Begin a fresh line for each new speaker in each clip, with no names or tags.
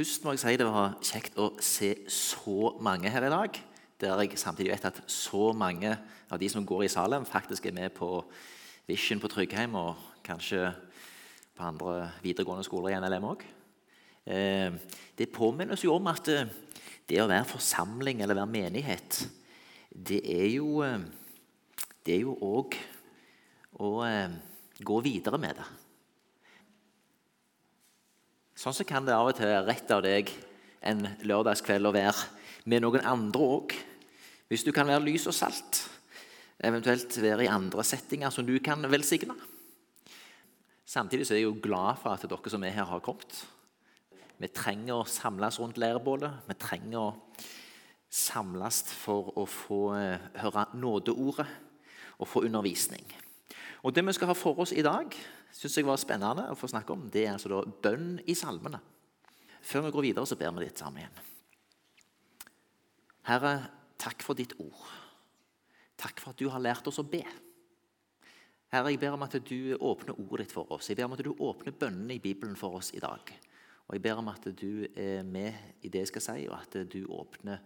Først må jeg si det var kjekt å se så mange her i dag. Der jeg samtidig vet at så mange av de som går i Salem, faktisk er med på Vision på Tryggheim og kanskje på andre videregående skoler i NLM òg. Eh, det påminner oss jo om at eh, det å være forsamling eller være menighet, det er jo eh, Det er jo òg å gå videre med det. Sånn så kan det av og til rett av deg en lørdagskveld å være med noen andre òg. Hvis du kan være lys og salt, eventuelt være i andre settinger som du kan velsigne. Samtidig så er jeg jo glad for at dere som er her, har kommet. Vi trenger å samles rundt leirbålet. Vi trenger å samles for å få eh, høre nådeordet og få undervisning. Og Det vi skal ha for oss i dag, syns jeg var spennende å få snakke om. Det er altså da bønn i salmene. Før vi går videre, så ber vi litt sammen igjen. Herre, takk for ditt ord. Takk for at du har lært oss å be. Herre, jeg ber om at du åpner ordet ditt for oss. Jeg ber om at du åpner bønnene i Bibelen for oss i dag. Og jeg ber om at du er med i det jeg skal si, og at du åpner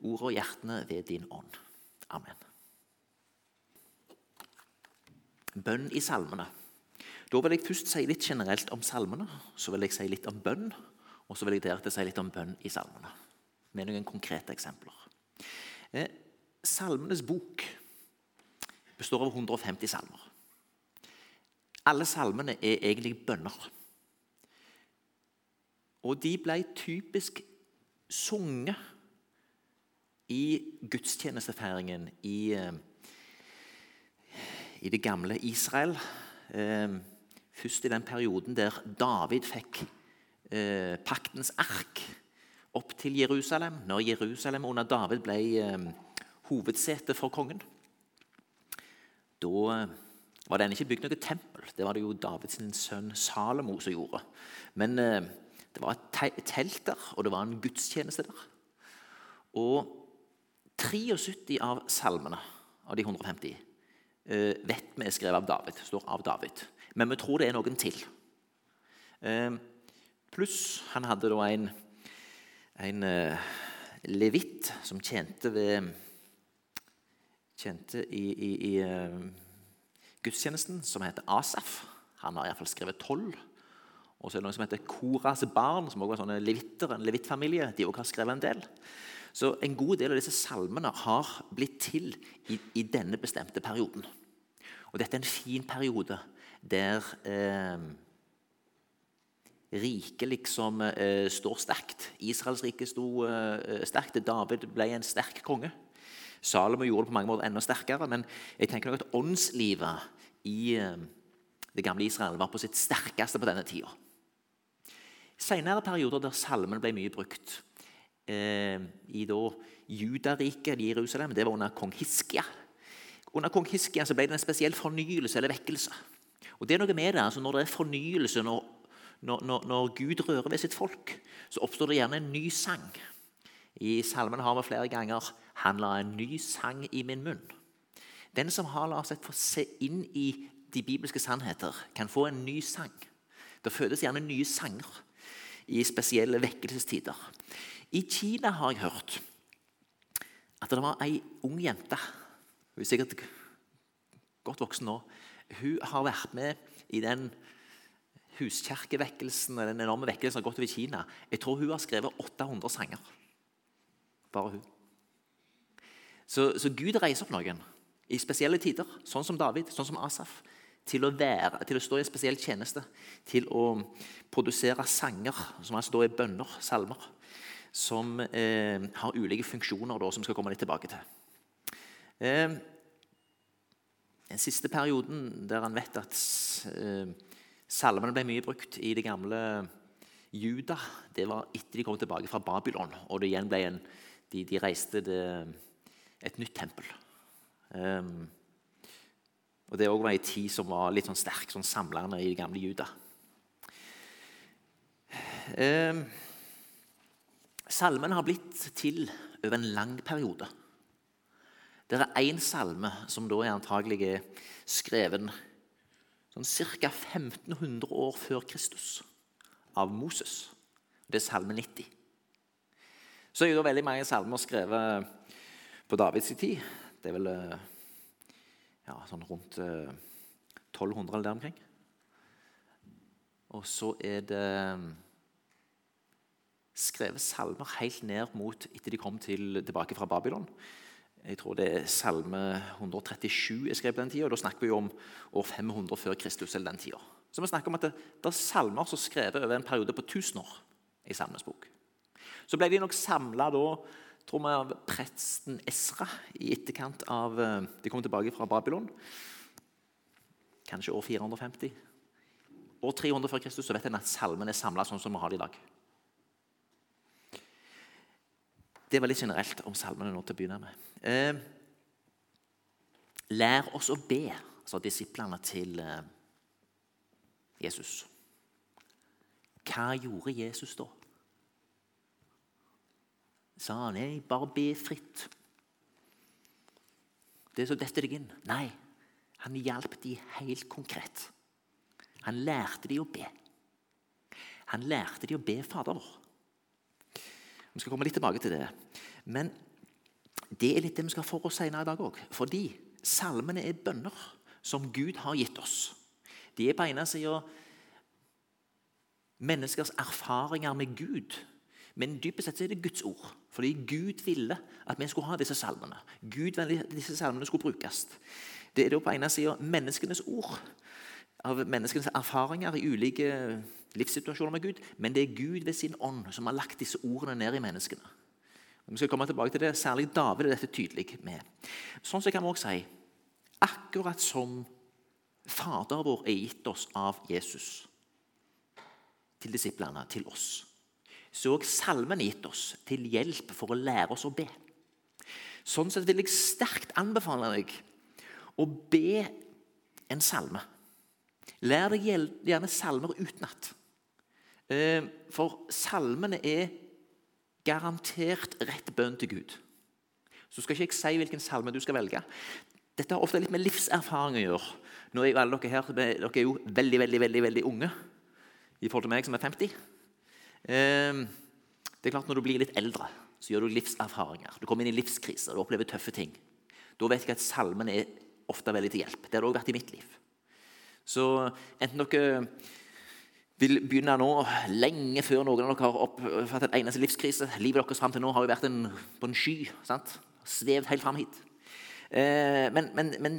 ordet og hjertene ved din ånd. Amen. Bønn i salmene. Da vil jeg først si litt generelt om salmene, så vil jeg si litt om bønn, og så vil jeg deretter si litt om bønn i salmene. Med noen konkrete eksempler. Eh, salmenes bok består av 150 salmer. Alle salmene er egentlig bønner. Og de ble typisk sunget i gudstjenestefeiringen i, eh, i det gamle Israel. Først i den perioden der David fikk eh, paktens ark opp til Jerusalem, når Jerusalem under David ble eh, hovedsete for kongen. Da eh, var det ikke bygd noe tempel. Det var det jo Davids sønn Salomo som gjorde. Men eh, det var et telt der, og det var en gudstjeneste der. Og 73 av salmene av de 150 eh, vet vi er skrevet av David. står av David men vi tror det er noen til. Eh, pluss han hadde da en, en uh, levitt som tjente ved Tjente i, i, i uh, gudstjenesten, som heter Asaf. Han har iallfall skrevet tolv. Og så er det noen som heter Koras barn, som også er sånne levitter, en levittfamilie. De også har skrevet en del. Så en god del av disse salmene har blitt til i, i denne bestemte perioden. Og dette er en fin periode der eh, riket liksom eh, står sterkt. Israels rike sto eh, sterkt. David ble en sterk konge. Salomo gjorde det på mange måter enda sterkere, men jeg tenker nok at åndslivet i eh, det gamle Israel var på sitt sterkeste på denne tida. Senere perioder der salmen ble mye brukt, eh, i da Judariket i Jerusalem, det var under kong Hiskia. Under kong Hiskia ble det en spesiell fornyelse eller vekkelse. Og det er noe med det, altså Når det er fornyelse, når, når, når, Gud rører ved sitt folk, så oppstår det gjerne en ny sang. I salmen har vi flere ganger 'Han la en ny sang i min munn'. Den som har la seg få se inn i de bibelske sannheter, kan få en ny sang. Det fødes gjerne nye sanger i spesielle vekkelsestider. I Kina har jeg hørt at det var ei ung jente Hun er sikkert godt voksen nå hun har vært med i den huskirkevekkelsen den enorme vekkelsen som har gått over Kina. Jeg tror hun har skrevet 800 sanger. Bare hun. Så, så, Gud reiser opp noen i spesielle tider, sånn som David, sånn som Asaf, til å, være, til å stå i en spesiell tjeneste. Til å produsere sanger, som altså da er bønner, salmer, som eh, har ulike funksjoner, da, som skal komme litt tilbake til. Eh, den siste perioden der han vet at eh, salmene ble mye brukt i det gamle Juda, det var etter de kom tilbake fra Babylon. Og det igjen ble en, de, de reiste det, et nytt tempel. Um, og Det var en tid som var litt sånn sterk, sånn samlende i det gamle Juda. Um, salmen har blitt til over en lang periode. Det er én salme som da er antagelig er skreven sånn ca. 1500 år før Kristus av Moses. Det er salme 90. Så er det veldig mange salmer skrevet på Davids tid. Det er vel eh, ja, sånn rundt 1200 eller der omkring. Og så er det skrevet salmer helt ned mot etter de kom til, tilbake fra Babylon. Jeg tror det er Salme 137 er skrevet på den tida. Da snakker vi om år 500 før Kristus. eller den tida. Så vi snakker om at det, det er salmer som er skrevet over en periode på 1000 år i Salmes bok. Så ble de nok samla av presten Esra i etterkant av eh, De kom tilbake fra Babylon. Kanskje år 450. År 300 før Kristus så vet en at salmen er samla sånn som vi har det i dag. Det var litt generelt om salmene nå til å begynne med. Eh, lær oss å be, sa disiplene til eh, Jesus. Hva gjorde Jesus da? Sa han nei, bare be fritt? Det er så detter deg inn. Nei, han hjalp de helt konkret. Han lærte de å be. Han lærte de å be Fader vår. Vi skal komme litt tilbake til det. Men det er litt det vi skal for oss senere i dag òg. Fordi salmene er bønner som Gud har gitt oss. De er på ene sida menneskers erfaringer med Gud. Men dypest sett er det Guds ord. Fordi Gud ville at vi skulle ha disse salmene. Gud ville at disse salmene skulle brukes. Det er da på ene sida menneskenes ord. Av menneskenes erfaringer i ulike livssituasjoner med Gud, men det er Gud ved sin ånd som har lagt disse ordene ned i menneskene. Og vi skal komme tilbake til det. Særlig David er dette tydelig med. Sånn så kan vi også si akkurat som Fader vår er gitt oss av Jesus til disiplene, til oss, så er også salmen gitt oss til hjelp for å lære oss å be. Sånn sett vil jeg sterkt anbefale deg å be en salme. Lær deg gjerne salmer utenat. Eh, for salmene er garantert rett bønn til Gud. Så skal ikke jeg si hvilken salme du skal velge. Dette har ofte litt med livserfaring å gjøre. Nå er jo alle dere her dere er jo veldig veldig, veldig, veldig unge i forhold til meg som er 50. Eh, det er klart Når du blir litt eldre, så gjør du livserfaringer. Du kommer inn i livskriser, du opplever tøffe ting. Da vet jeg at salmen er ofte veldig til hjelp. Det har det òg vært i mitt liv. Så enten dere vil begynne nå, lenge før noen av dere har oppfattet en eneste livskrise. Livet deres fram til nå har jo vært en, på en sky. sant? Svevd helt fram hit. Eh, men, men, men,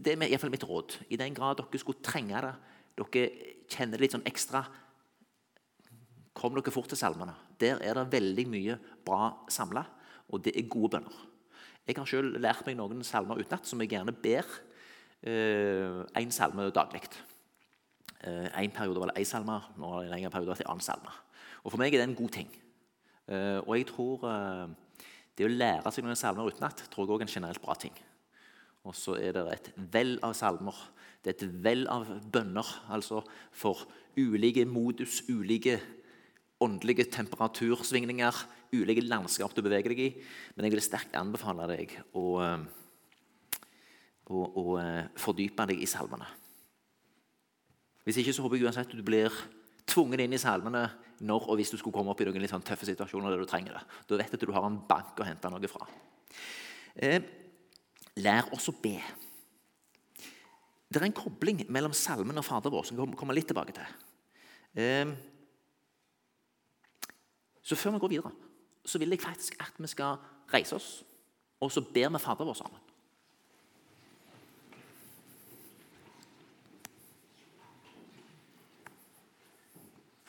det er iallfall mitt råd. I den grad dere skulle trenge det, dere kjenner det litt sånn ekstra Kom dere fort til salmene. Der er det veldig mye bra samla, og det er gode bønner. Jeg har selv lært meg noen salmer utenat som jeg gjerne ber én eh, salme daglig. Eh, en periode var det én salme, nå er det en lengre periode vært en annen salme. Og For meg er det en god ting. Eh, og jeg tror det å lære seg noen salmer utenat tror jeg også er en generelt bra ting. Og så er det et vell av salmer. Det er et vell av bønner altså for ulike modus, ulike åndelige temperatursvingninger, ulike landskap du beveger deg i. Men jeg vil sterkt anbefale deg å, å, å fordype deg i salmene. Hvis ikke så håper jeg uansett at du blir tvunget inn i salmene når og hvis du skulle komme opp i noen litt sånn tøffe situasjoner der du trenger det. Da vet du at du har en bank å hente noe fra. Eh, lær oss å be. Det er en kobling mellom salmen og Fader vår som vi kommer litt tilbake til. Eh, så før vi går videre, så vil jeg faktisk at vi skal reise oss, og så ber vi Fader vår sammen.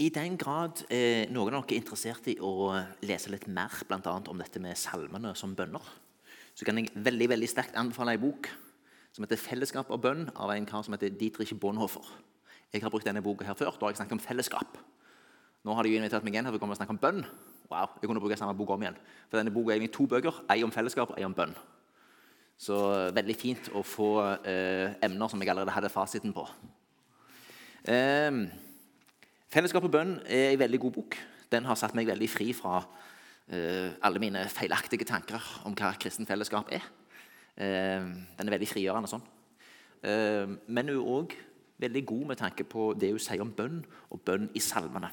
I den grad eh, noen av dere er interessert i å lese litt mer blant annet om dette med salmene som bønner, så kan jeg veldig veldig sterkt anbefale en bok som heter 'Fellesskap og bønn' av en kar som heter Dietrich Bonhoeffer. Jeg har brukt denne boka her før. Da har jeg snakket om fellesskap. Nå har de invitert meg igjen her for å komme og snakke om bønn. Wow, jeg kunne bruke samme bok om igjen. For denne boka er egentlig to bøker. Ei om fellesskap og ei om bønn. Så veldig fint å få eh, emner som jeg allerede hadde fasiten på. Eh, Fellesskap og bønn er en veldig god bok. Den har satt meg veldig fri fra uh, alle mine feilaktige tanker om hva kristen fellesskap er. Uh, den er veldig frigjørende sånn. Uh, men hun er òg veldig god med tanke på det hun sier om bønn og bønn i salmene.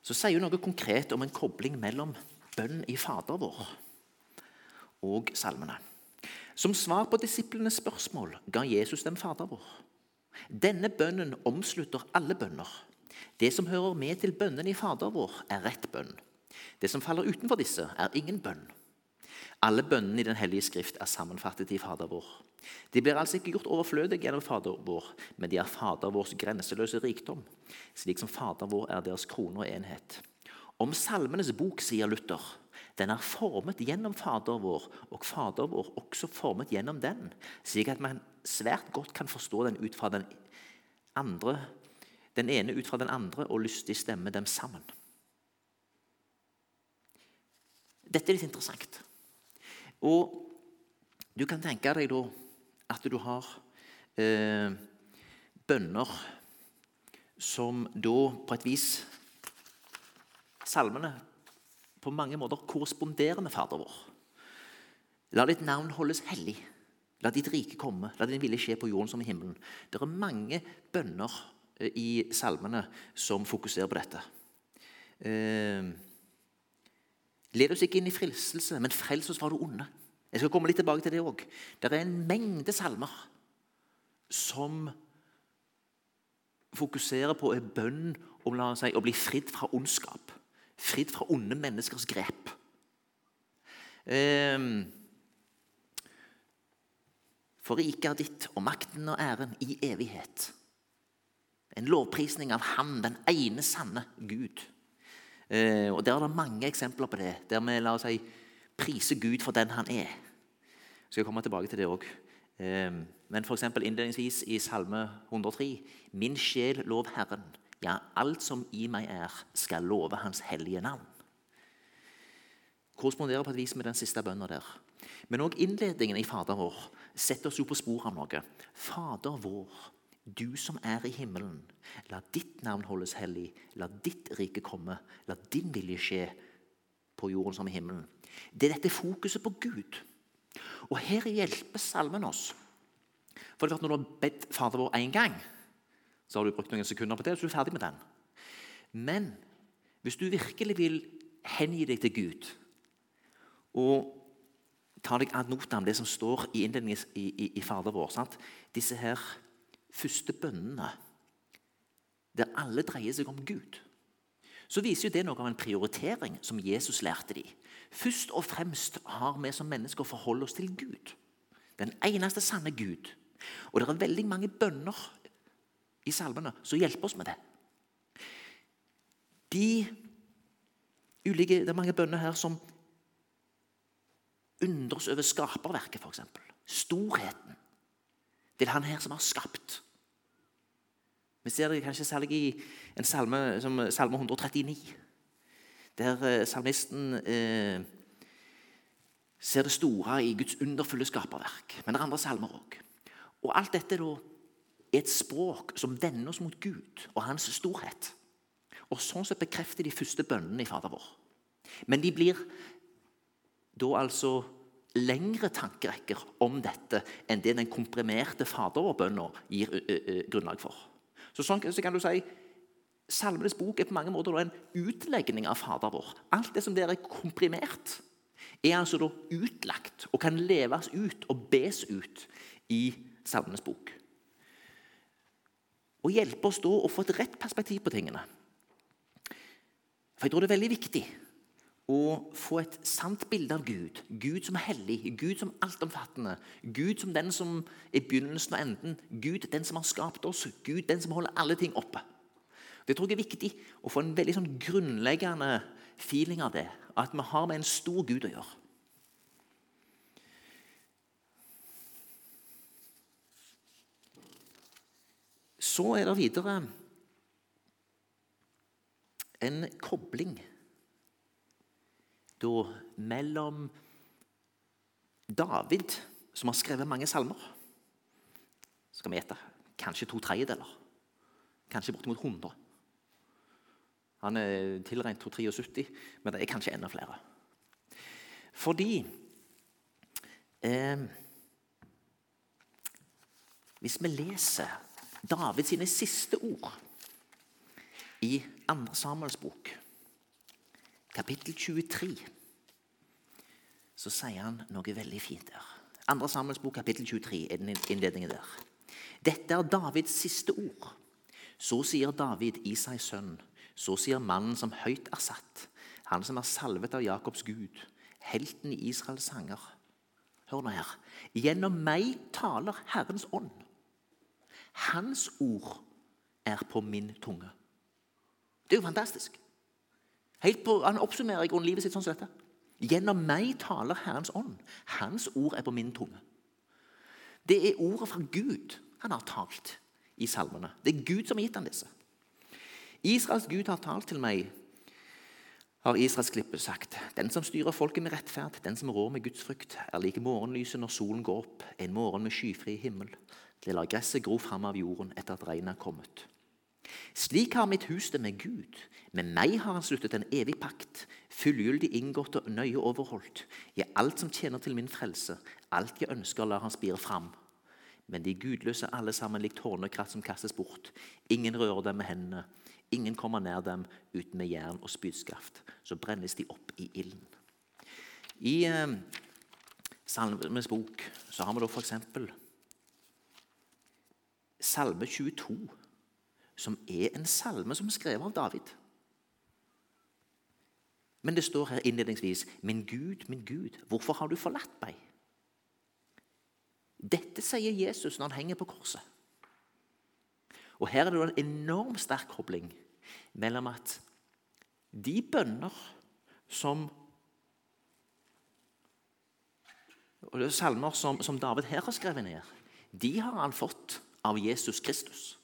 Så sier hun noe konkret om en kobling mellom bønn i Fader vår og salmene. Som svar på disiplenes spørsmål ga Jesus dem Fader vår. Denne bønnen omslutter alle bønner. Det som hører med til bønnen i Fader vår, er rett bønn. Det som faller utenfor disse, er ingen bønn. Alle bønnene i Den hellige skrift er sammenfattet i Fader vår. De blir altså ikke gjort overflødige gjennom Fader vår, men de er Fader vårs grenseløse rikdom, slik som Fader vår er deres krone og enhet. Om Salmenes bok sier Luther den er formet gjennom Fader vår, og Fader vår også formet gjennom den, slik at man svært godt kan forstå den ut fra den andre, den ene ut fra den andre og lystig stemme dem sammen. Dette er litt interessant. Og du kan tenke deg da at du har eh, bønner som da på et vis Salmene på mange måter korresponderer med Fader vår. La ditt navn holdes hellig. La ditt rike komme. La din vilje skje på jorden som i himmelen. Det er mange bønner eh, i salmene som fokuserer på dette. Eh, Led oss ikke inn i fristelse, men frels oss fra det onde. Jeg skal komme litt tilbake til det òg. Det er en mengde salmer som fokuserer på en bønn om si, å bli fridd fra ondskap fridd fra onde menneskers grep. Ehm, for riket er ditt, og makten og æren i evighet. En lovprisning av Han, den ene sanne Gud. Ehm, og Der er det mange eksempler på det, der vi la oss si, priser Gud for den han er. Jeg skal komme tilbake til det òg. Ehm, men f.eks. innledningsvis i Salme 103.: Min sjel lov Herren. Ja, alt som i meg er, skal love Hans hellige navn. Korresponderer på et vis med den siste bønna der. Men òg innledningen i Fader vår setter oss jo på sporet av noe. Fader vår, du som er i himmelen. La ditt navn holdes hellig. La ditt rike komme. La din vilje skje på jorden som i himmelen. Det er dette fokuset på Gud. Og her hjelper salmen oss. For det er Når du har bedt Fader vår én gang, så har du brukt noen sekunder på det, og så er du ferdig med den. Men hvis du virkelig vil hengi deg til Gud og ta deg ad notam det som står i innledningen i, i, i Fader vår sant? Disse her første bønnene, der alle dreier seg om Gud, så viser jo det noe av en prioritering som Jesus lærte dem. Først og fremst har vi som mennesker å forholde oss til Gud. Den eneste sanne Gud. Og det er veldig mange bønner i salmene som hjelper oss med det. De ulike, Det er mange bønner her som undres over skaperverket, f.eks. Storheten. Er han her som har skapt. Vi ser det kanskje særlig i en salme som salme 139, der eh, salmisten eh, ser det store i Guds underfulle skaperverk. Men det er andre salmer òg. Og alt dette da er et språk som vender oss mot Gud og hans storhet. Og Sånn sett bekrefter de første bønnene i Fader vår. Men de blir da altså lengre tankerekker om dette enn det den komprimerte Fader vår-bønna gir grunnlag for. Så sånn så kan du si Salmenes bok er på mange måter en utlegning av Fader vår. Alt det som der er komprimert, er altså da utlagt og kan leves ut og bes ut i Salmenes bok og hjelpe oss da å få et rett perspektiv på tingene. For jeg tror det er veldig viktig å få et sant bilde av Gud. Gud som hellig, Gud som altomfattende, Gud som den som er begynnelsen og enden, Gud den som har skapt oss, Gud den som holder alle ting oppe. Det tror jeg er viktig å få en veldig sånn grunnleggende feeling av det. At vi har med en stor Gud å gjøre. Så er det videre en kobling da mellom David, som har skrevet mange salmer Skal vi gjette kanskje to tredjedeler. Kanskje bortimot 100. Han er tilregnet 273, men det er kanskje enda flere. Fordi eh, Hvis vi leser David sine siste ord i 2. Samuels bok, kapittel 23, så sier han noe veldig fint der. 2. Samuels bok, kapittel 23 er den innledningen der. Dette er Davids siste ord. Så sier David, i seg sønn, så sier mannen som høyt er satt, han som er salvet av Jakobs Gud, helten i Israels sanger. Hør nå her. Gjennom meg taler Herrens ånd. Hans ord er på min tunge. Det er jo fantastisk. På, han oppsummerer i livet sitt sånn som dette. Gjennom meg taler Herrens ånd. Hans ord er på min tunge. Det er ordet fra Gud han har talt i salmene. Det er Gud som har gitt ham disse. Israels Gud har talt til meg, har Israels klippe sagt. Den som styrer folket med rettferd, den som rår med Guds frykt, er like morgenlyset når solen går opp, en morgen med skyfri himmel. Det lar gresset gro fram av jorden etter at regnet er kommet. Slik har mitt hus det med Gud. Med meg har han sluttet en evig pakt, fullgyldig inngått og nøye overholdt. Ja, alt som tjener til min frelse, alt jeg ønsker, lar han spire fram. Men de gudløse alle sammen likt hornekratt som kastes bort. Ingen rører dem med hendene. Ingen kommer nær dem uten med jern og spydskaft. Så brennes de opp i ilden. I eh, Salmenes bok så har vi da f.eks. Salme 22 som er en salme som er skrevet av David. Men det står her innledningsvis 'Min Gud, min Gud, hvorfor har du forlatt meg?' Dette sier Jesus når han henger på korset. Og Her er det en enorm sterk kobling mellom at de bønner som og det er Salmer som, som David her har skrevet ned, de har han fått av Jesus Kristus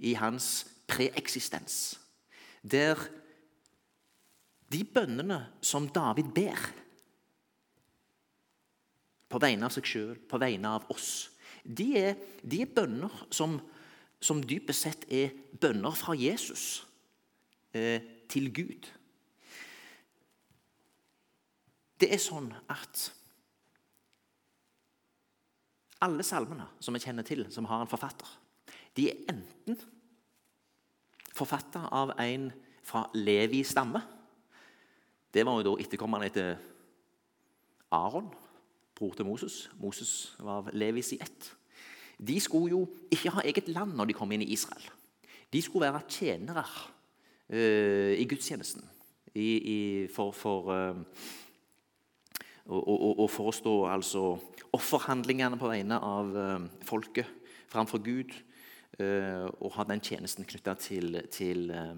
i hans preeksistens. Der de bønnene som David ber på vegne av seg sjøl, på vegne av oss, de er, de er bønner som, som, dypest sett er bønner fra Jesus eh, til Gud. Det er sånn at alle salmene som vi kjenner til, som har en forfatter, de er enten forfatta av en fra Levi stamme. Det var jo da etterkommeren etter Aron, bror til Moses. Moses var av Levis i ett. De skulle jo ikke ha eget land når de kom inn i Israel. De skulle være tjenere uh, i gudstjenesten i, i, for, for uh, og, og, og, forestå altså offerhandlingene på vegne av uh, folket framfor Gud. Eh, og ha den tjenesten knytta til, til eh,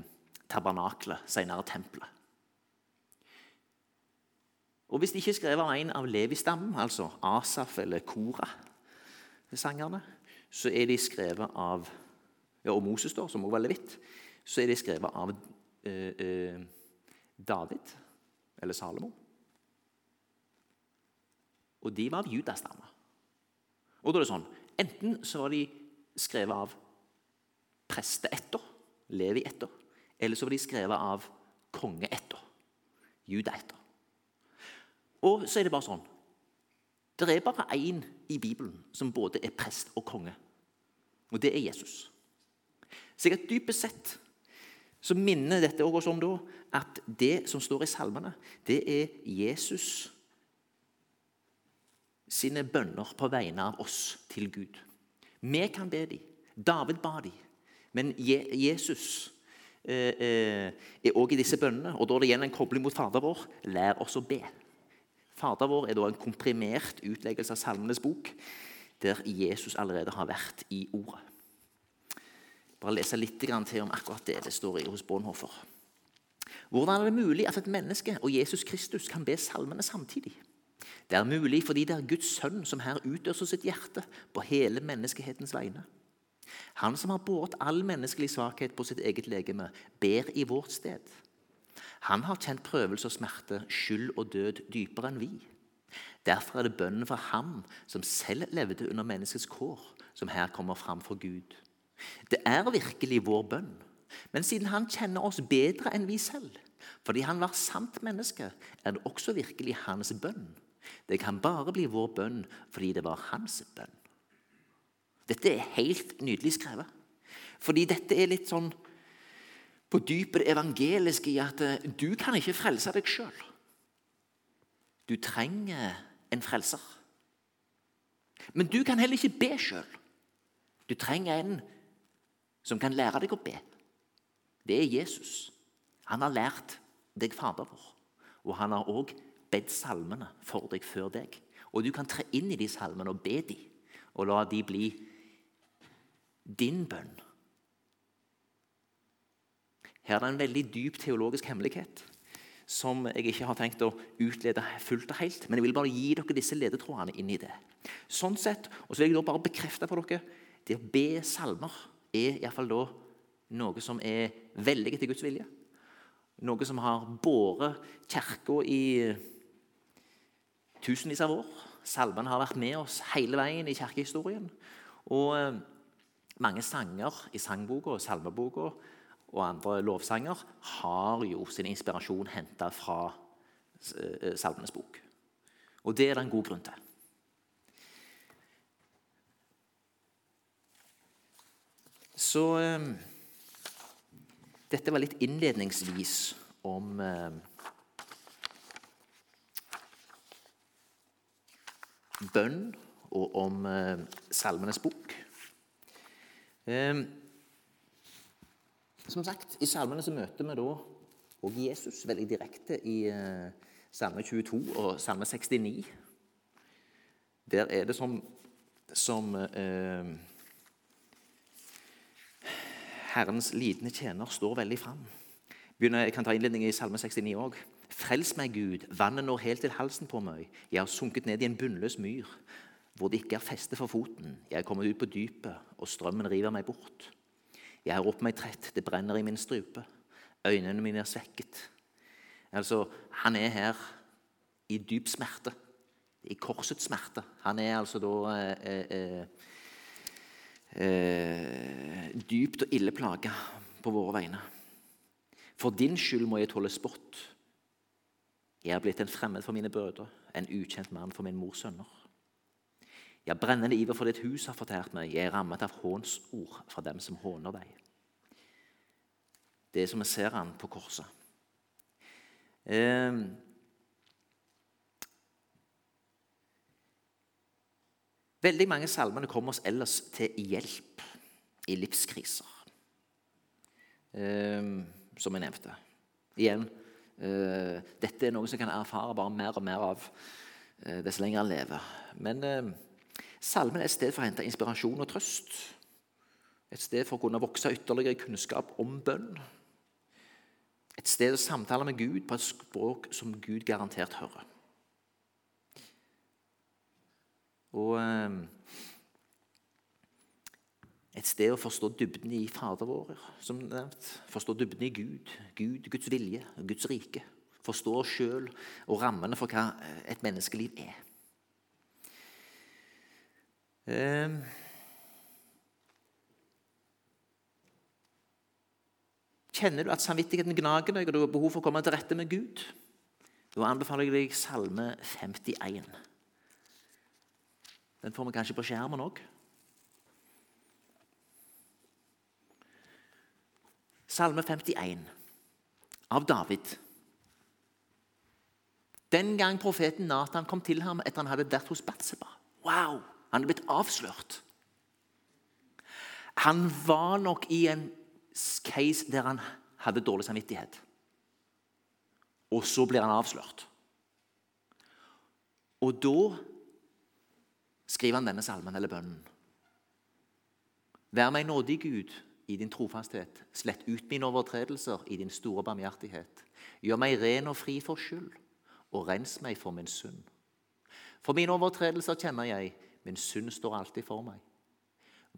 tabernaklet, senere tempelet. Og Hvis de ikke er skrevet av en av Levi-stammen, altså Asaf eller Kora-sangerne, så er de skrevet av ja, Og Moses, da, som også var levitt, så er de skrevet av eh, eh, David eller Salomo. Og de var av judastammer. Og da er det sånn, Enten så var de skrevet av presteætter, Levi-etter, eller så var de skrevet av kongeætter, judaætter. Og så er det bare sånn Det er bare én i Bibelen som både er prest og konge, og det er Jesus. Jeg dypest sett så minner dette også om da, at det som står i salmene, det er Jesus sine bønner på vegne av oss til Gud. Vi kan be dem. David ba dem. Men Jesus eh, eh, er òg i disse bønnene. Og da er det igjen en kobling mot Fader vår, lær oss å be. Fader vår er da en komprimert utleggelse av Salmenes bok, der Jesus allerede har vært i ordet. bare lese litt til om akkurat det det står i hos Bonhoeffer. Hvordan er det mulig at et menneske og Jesus Kristus kan be salmene samtidig? Det er mulig fordi det er Guds sønn som her utøser sitt hjerte på hele menneskehetens vegne. Han som har båret all menneskelig svakhet på sitt eget legeme, ber i vårt sted. Han har kjent prøvelse og smerte, skyld og død dypere enn vi. Derfor er det bønnen for ham som selv levde under menneskets kår, som her kommer fram for Gud. Det er virkelig vår bønn, men siden han kjenner oss bedre enn vi selv, fordi han var sant menneske, er det også virkelig hans bønn. Det kan bare bli vår bønn fordi det var hans bønn. Dette er helt nydelig skrevet. Fordi dette er litt sånn på dypet evangeliske i at eh, du kan ikke frelse deg sjøl. Du trenger en frelser. Men du kan heller ikke be sjøl. Du trenger en som kan lære deg å be. Det er Jesus. Han har lært deg Fader vår. Og han har òg bedt salmene for deg før deg. Og du kan tre inn i de salmene og be de, og la de bli din bønn. Her er det en veldig dyp teologisk hemmelighet som jeg ikke har tenkt å utlede fullt og helt. Men jeg vil bare gi dere disse ledetrådene inn i det. Sånn sett, og så vil jeg da bare bekrefte for dere det å be salmer er i fall da noe som er veldig etter Guds vilje. Noe som har båret Kirka i tusenvis av år. Salmene har vært med oss hele veien i kirkehistorien. Og eh, mange sanger i sangboka og salmeboka og andre lovsanger har jo sin inspirasjon henta fra eh, Salmenes bok. Og det er det en god grunn til. Så um, Dette var litt innledningsvis om eh, bønn og om eh, Salmenes bok. Eh, som sagt, I salmene så møter vi da og Jesus veldig direkte i eh, Salme 22 og Salme 69. Der er det som, som eh, Herrens lidende tjener står veldig fram. Jeg kan ta innledningen i Salme 69 òg. Frels meg, Gud, vannet når helt til halsen på meg. Jeg har sunket ned i en bunnløs myr, hvor det ikke er feste for foten. Jeg er kommet ut på dypet, og strømmen river meg bort. Jeg har ropt meg trett, det brenner i min strupe. Øynene mine er svekket. Altså, Han er her i dyp smerte. I korsets smerte. Han er altså da eh, eh, eh, dypt og ille plaga på våre vegne. For din skyld må jeg tåle spott. Jeg er blitt en fremmed for mine brødre, en ukjent mann for min mors sønner. Ja, brennende iver for ditt hus har fortært meg. Jeg er rammet av hånsord fra dem som håner deg. Det er som vi ser han på korset. Eh, veldig mange salmene kommer oss ellers til hjelp i livskriser. Eh, som jeg nevnte. Igjen, dette er noe som kan erfare bare mer og mer av eh, dess lenger en lever. Men eh, Salmen er et sted for å hente inspirasjon og trøst. Et sted for å kunne vokse ytterligere kunnskap om bønn. Et sted å samtale med Gud på et språk som Gud garantert hører. Og eh, et sted å forstå dybden i Fader vår, som nevnt. Forstå dybden i Gud, Gud, Guds vilje, Guds rike. Forstå oss sjøl og rammene for hva et menneskeliv er. Ehm. Kjenner du at samvittigheten gnager deg, og du har behov for å komme til rette med Gud? Da anbefaler jeg deg Salme 51. Den får vi kanskje på skjermen òg. Salme 51 av David. Den gang profeten Nathan kom til ham etter han hadde vært hos Batseba. Wow! Han er blitt avslørt. Han var nok i en case der han hadde dårlig samvittighet. Og så blir han avslørt. Og da skriver han denne salmen eller bønnen. Vær meg nådig, Gud, i din trofasthet. Slett ut mine overtredelser i din store barmhjertighet. Gjør meg ren og fri for skyld, og rens meg for min synd. For mine overtredelser kjenner jeg, min synd står alltid for meg.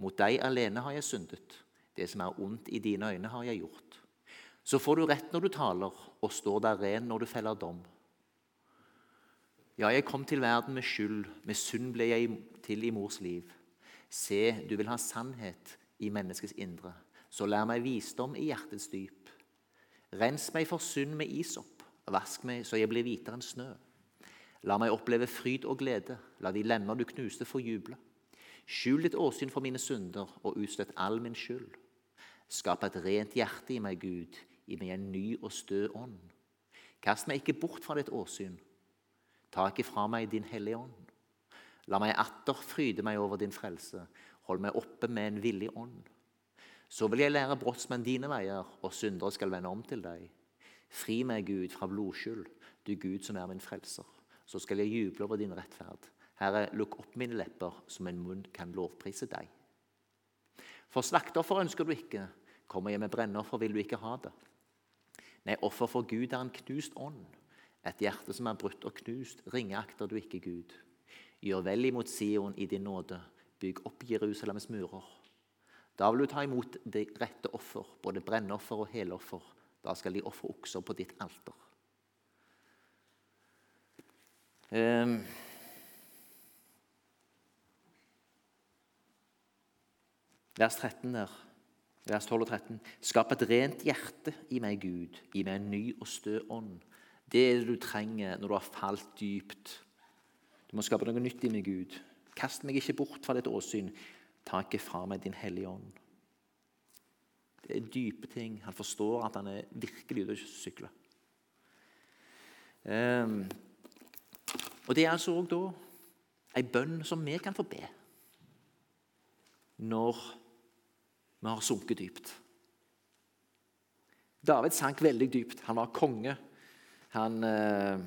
Mot deg alene har jeg syndet. Det som er ondt i dine øyne, har jeg gjort. Så får du rett når du taler, og står der ren når du feller dom. Ja, jeg kom til verden med skyld, med synd ble jeg til i mors liv. Se, du vil ha sannhet i menneskets indre, så lær meg visdom i hjertets dyp. Rens meg for synd med isopp, vask meg så jeg blir hvitere enn snø. La meg oppleve fryd og glede, la de lemmer du knuste, få juble. Skjul ditt åsyn for mine synder og utstøtt all min skyld. Skap et rent hjerte i meg, Gud, gi meg en ny og stø ånd. Kast meg ikke bort fra ditt åsyn. Ta ikke fra meg din hellige ånd. La meg atter fryde meg over din frelse. Hold meg oppe med en villig ånd. Så vil jeg lære brottsmenn dine veier, og syndere skal vende om til deg. Fri meg, Gud, fra blodskyld, du Gud som er min frelser. Så skal jeg juble over din rettferd. Herre, lukk opp mine lepper, så min munn kan lovprise deg. For slakteoffer ønsker du ikke. Kommer jeg med brennoffer, vil du ikke ha det. Nei, offer for Gud er en knust ånd. Et hjerte som er brutt og knust, ringeakter du ikke Gud. Gjør vel imot Sion i din nåde, bygg opp Jerusalems murer. Da vil du ta imot det rette offer, både brennoffer og heloffer. Da skal de ofre okser på ditt alter. Um, vers 13 der. Vers 12 og 13. Skap et rent hjerte i meg, Gud. Gi meg en ny og stø ånd. Det er det du trenger når du har falt dypt. Du må skape noe nytt i meg, Gud. Kast meg ikke bort fra ditt åsyn. Ta ikke fra meg din hellige ånd. Det er dype ting. Han forstår at han er virkelig ute og sykler. Um, og det er altså òg da ei bønn som vi kan få be når vi har sunket dypt. David sank veldig dypt. Han var konge. Han, eh,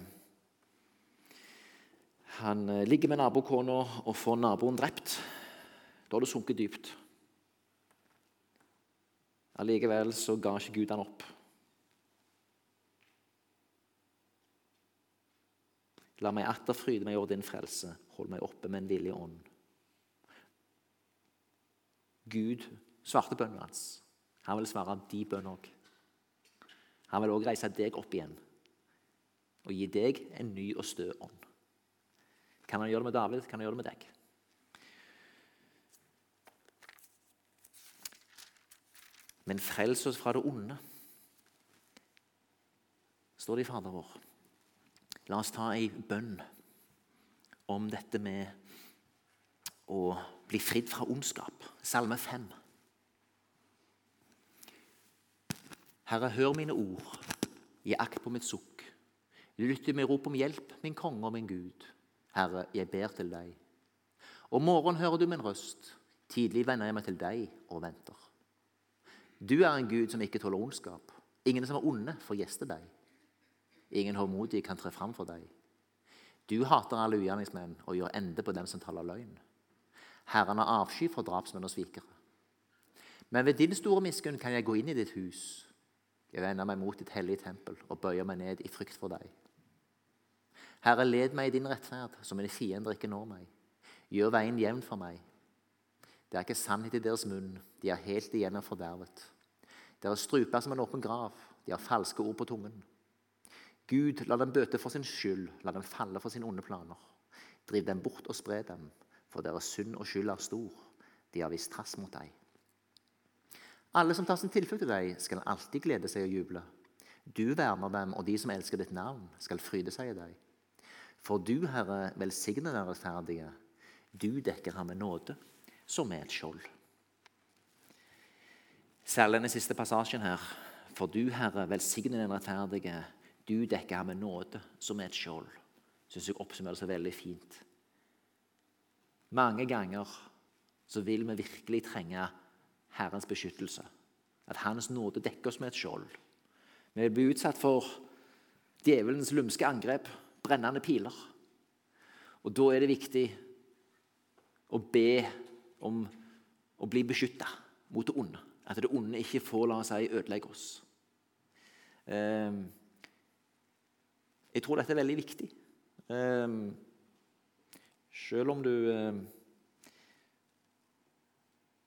han eh, ligger med nabokona og får naboen drept. Da har det sunket dypt. Allikevel så ga ikke Gud han opp. La meg atter fryde meg over din frelse. Hold meg oppe med en villig ånd. Gud svarte bønnen hans. Han vil svare de bønn òg. Han vil òg reise deg opp igjen og gi deg en ny og stø ånd. Kan han gjøre det med David, kan han gjøre det med deg. Men frels oss fra det onde, står det i Fader vår. La oss ta ei bønn om dette med å bli fridd fra ondskap. Salme 5. Herre, hør mine ord, gi akt på mitt sukk. Lytt til mitt rop om hjelp, min konge og min Gud. Herre, jeg ber til deg. Om morgenen hører du min røst, tidlig vender jeg meg til deg og venter. Du er en Gud som ikke tåler ondskap. Ingen som er onde, får gjeste deg. Ingen håndmodig kan tre fram for deg. Du hater alle ugjerningsmenn og gjør ende på dem som taler løgn. Herren har avsky for drapsmenn og svikere. Men ved din store miskunn kan jeg gå inn i ditt hus. Jeg vender meg mot ditt hellige tempel og bøyer meg ned i frykt for deg. Herre, led meg i din rettferd, så mine fiender ikke når meg. Gjør veien jevn for meg. Det er ikke sannhet i deres munn, de er helt igjennom fordervet. Dere struper som en åpen grav, de har falske ord på tungen. Gud, la dem bøte for sin skyld, la dem falle for sine onde planer. Driv dem bort og spre dem, for deres synd og skyld er stor. De har vist trass mot deg. Alle som tar sin tilflukt til deg, skal alltid glede seg og juble. Du verner dem, og de som elsker ditt navn, skal fryde seg i deg. For du, Herre, velsigner den rettferdige. Du dekker ham med nåde, som er et skjold. Særlig den siste passasjen her. For du, Herre, velsigner den rettferdige. Du dekker ham med nåde, som er et skjold. Syns jeg oppsummerer seg veldig fint. Mange ganger så vil vi virkelig trenge Herrens beskyttelse. At Hans nåde dekker oss med et skjold. Vi blir utsatt for djevelens lumske angrep, brennende piler. Og Da er det viktig å be om å bli beskytta mot det onde. At det onde ikke får la seg ødelegge oss. Eh, jeg tror dette er veldig viktig. Eh, selv om du eh,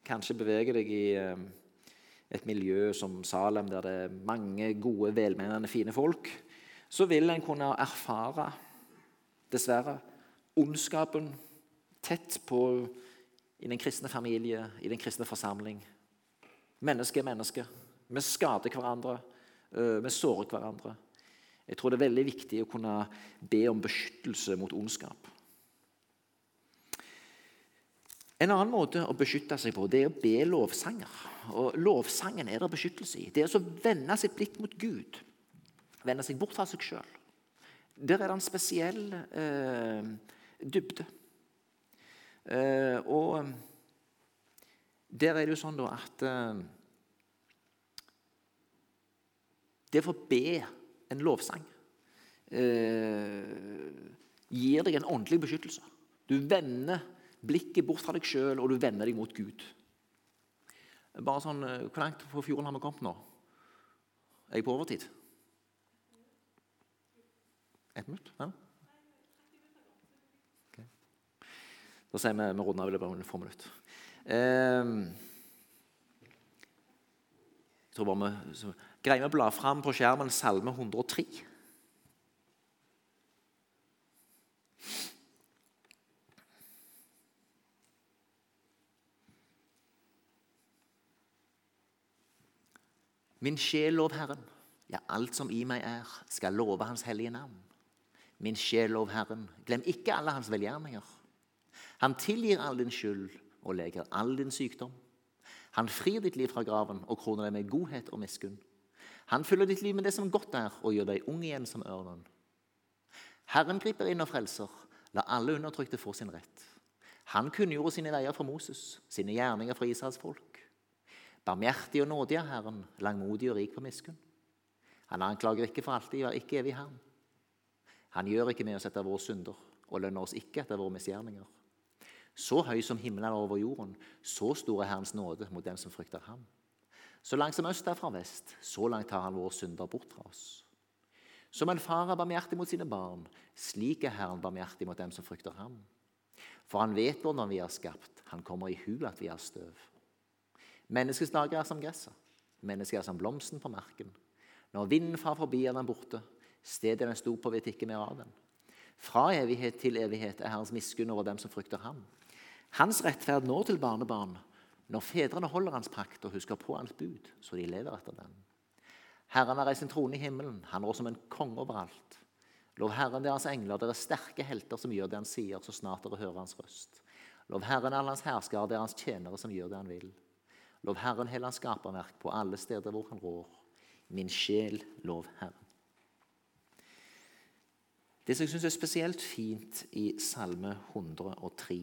kanskje beveger deg i et miljø som Salem, der det er mange gode, velmenende, fine folk, så vil en kunne erfare, dessverre, ondskapen tett på i den kristne familie, i den kristne forsamling. Menneske er menneske. Vi skader hverandre. Øh, vi sårer hverandre. Jeg tror det er veldig viktig å kunne be om beskyttelse mot ondskap. En annen måte å beskytte seg på det er å be lovsanger. Og Lovsangen er det beskyttelse i. Det er å vende sitt blikk mot Gud. Vende seg bort fra seg sjøl. Der er det en spesiell eh, dybde. Eh, og der er det jo sånn da at eh, Det å be en lovsang eh, gir deg en åndelig beskyttelse. Du vender blikket bort fra deg sjøl, og du vender deg mot Gud. Bare sånn, eh, Hvor langt på fjorden har vi kommet nå? Er jeg på overtid? Ett minutt? Ja? Okay. Da sier vi vi runder av i løpet av få minutter. Eh, jeg tror bare vi Greier vi å bla fram på skjermen Salme 103? Min sjel lov Herren, ja, alt som i meg er, skal love Hans hellige navn. Min sjel lov Herren, glem ikke alle Hans velgjerninger. Han tilgir all din skyld og leger all din sykdom. Han frir ditt liv fra graven og kroner deg med godhet og miskunn. Han fyller ditt liv med det som godt er, og gjør deg ung igjen som ørnen. Herren griper inn og frelser. La alle undertrykte få sin rett. Han kunngjorde sine veier for Moses, sine gjerninger for Israels folk. Barmhjertig og nådig er Herren, langmodig og rik på miskunn. Han anklager ikke for alltid, ja, ikke evig Herren. Han gjør ikke med oss etter våre synder og lønner oss ikke etter våre misgjerninger. Så høy som himmelen er over jorden, så stor er Herrens nåde mot dem som frykter ham. Så langt som øst er fra vest, så langt tar han våre synder bort fra oss. Som en far er barmhjertig mot sine barn, slik er Herren barmhjertig mot dem som frykter ham. For han vet hvordan vi er skapt, han kommer i hu at vi er støv. Menneskets dager er som gresset. Mennesket er som blomsten på marken. Når vinden far forbi, er den borte. Stedet den sto på, vet ikke mer av den. Fra evighet til evighet er Herrens miskunn over dem som frykter ham. Hans rettferd når til barnebarn, når fedrene holder hans pakt og husker på hans bud, så de lever etter den. Herren har reist sin trone i himmelen, han rår som en konge overalt. Lov Herren deres engler, dere sterke helter som gjør det han sier, så snart dere hører hans røst. Lov Herren alle hans herskere, deres tjenere som gjør det han vil. Lov Herren hele hans skaperverk på alle steder hvor han rår. Min sjel, lov Herren. Det som jeg syns er spesielt fint i Salme 103,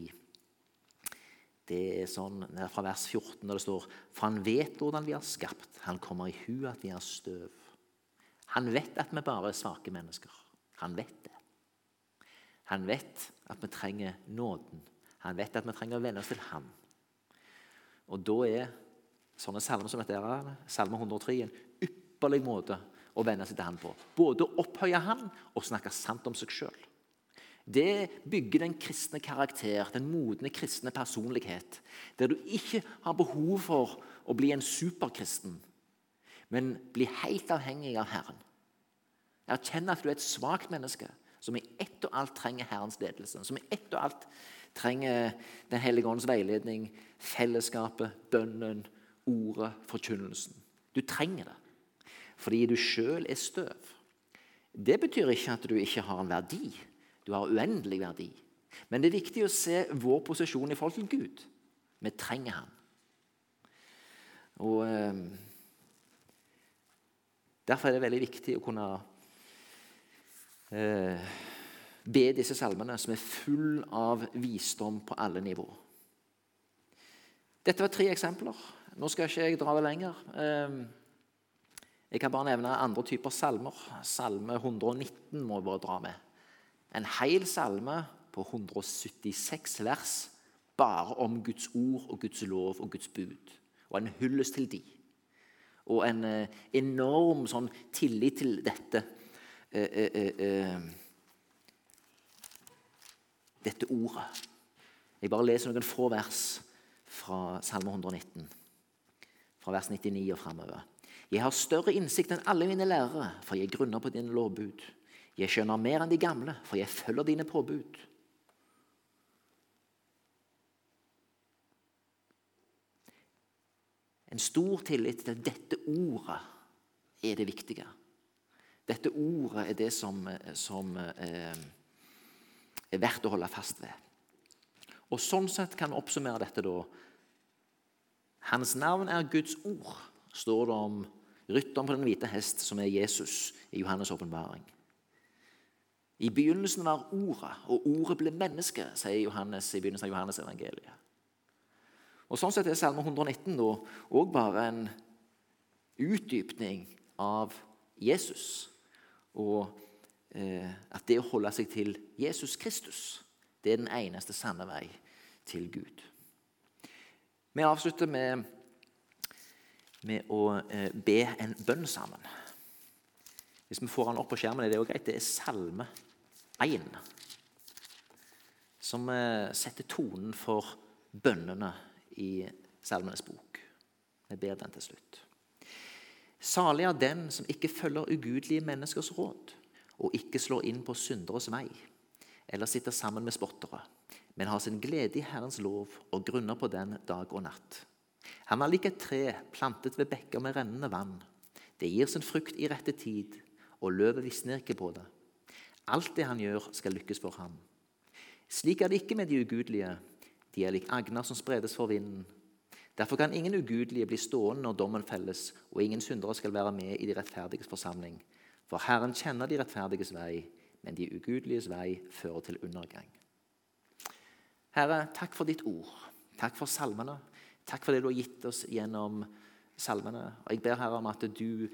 det er sånn fra vers 14, der det står For han vet hvordan vi er skapt. Han kommer i hu at vi er støv. Han vet at vi bare er svake mennesker. Han vet det. Han vet at vi trenger nåden. Han vet at vi trenger å venne oss til ham. Og da er sånne salmer som dette Salme 103 en ypperlig måte å venne seg til han på. Både å opphøye han og snakke sant om seg sjøl. Det bygger den kristne karakter, den modne kristne personlighet. Der du ikke har behov for å bli en superkristen, men bli helt avhengig av Herren. Erkjenne at du er et svakt menneske som i ett og alt trenger Herrens ledelse. Som i ett og alt trenger Den hellige ånds veiledning, fellesskapet, bønnen, ordet, forkynnelsen. Du trenger det fordi du sjøl er støv. Det betyr ikke at du ikke har en verdi. Du har uendelig verdi. Men det er viktig å se vår posisjon i forhold til Gud. Vi trenger ham. Og eh, Derfor er det veldig viktig å kunne eh, be disse salmene som er full av visdom på alle nivåer. Dette var tre eksempler. Nå skal ikke jeg dra det lenger. Ehm, jeg kan bare nevne andre typer salmer. Salme 119 må jeg bare dra med. En hel salme på 176 vers bare om Guds ord og Guds lov og Guds bud. og en hyllest til de. Og en eh, enorm sånn tillit til dette. Eh, eh dette ordet. Jeg bare leser noen få vers fra Salme 119, fra vers 99 og framover. Jeg har større innsikt enn alle mine lærere, for jeg grunner på dine lovbud. Jeg skjønner mer enn de gamle, for jeg følger dine påbud. En stor tillit til dette ordet er det viktige. Dette ordet er det som, som eh, er verdt å holde fast ved. Og Sånn sett kan vi oppsummere dette da. Hans navn er Guds ord, står det om rytteren på den hvite hest, som er Jesus i Johannes' åpenbaring. I begynnelsen var Ordet, og Ordet ble menneske, sier Johannes i begynnelsen av Johannes evangeliet. Og Sånn sett er Salme 119 òg bare en utdypning av Jesus. Og eh, at det å holde seg til Jesus Kristus det er den eneste sanne vei til Gud. Vi avslutter med, med å eh, be en bønn sammen. Hvis vi får den opp på skjermen, er det greit. Det er Salme 1, som eh, setter tonen for bønnene i Salmenes bok. Vi ber den til slutt. Salig er den som ikke følger ugudelige menneskers råd, og ikke slår inn på synderes vei eller sitter sammen med spottere, men har sin glede i Herrens lov og grunner på den dag og natt. Han er lik et tre plantet ved bekker med rennende vann. Det gir sin frukt i rette tid, og løvet visner ikke på det. Alt det han gjør, skal lykkes for ham. Slik er det ikke med de ugudelige. De er lik agner som spredes for vinden. Derfor kan ingen ugudelige bli stående når dommen felles, og ingen syndere skal være med i de rettferdiges forsamling. For Herren kjenner de rettferdiges vei, men de ugudeliges vei fører til undergang. Herre, takk for ditt ord. Takk for salmene. Takk for det du har gitt oss gjennom salmene. Og Jeg ber Herre om at du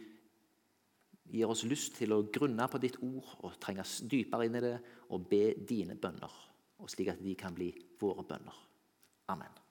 gir oss lyst til å grunne på ditt ord og trenge dypere inn i det og be dine bønner, og slik at de kan bli våre bønner. Amen.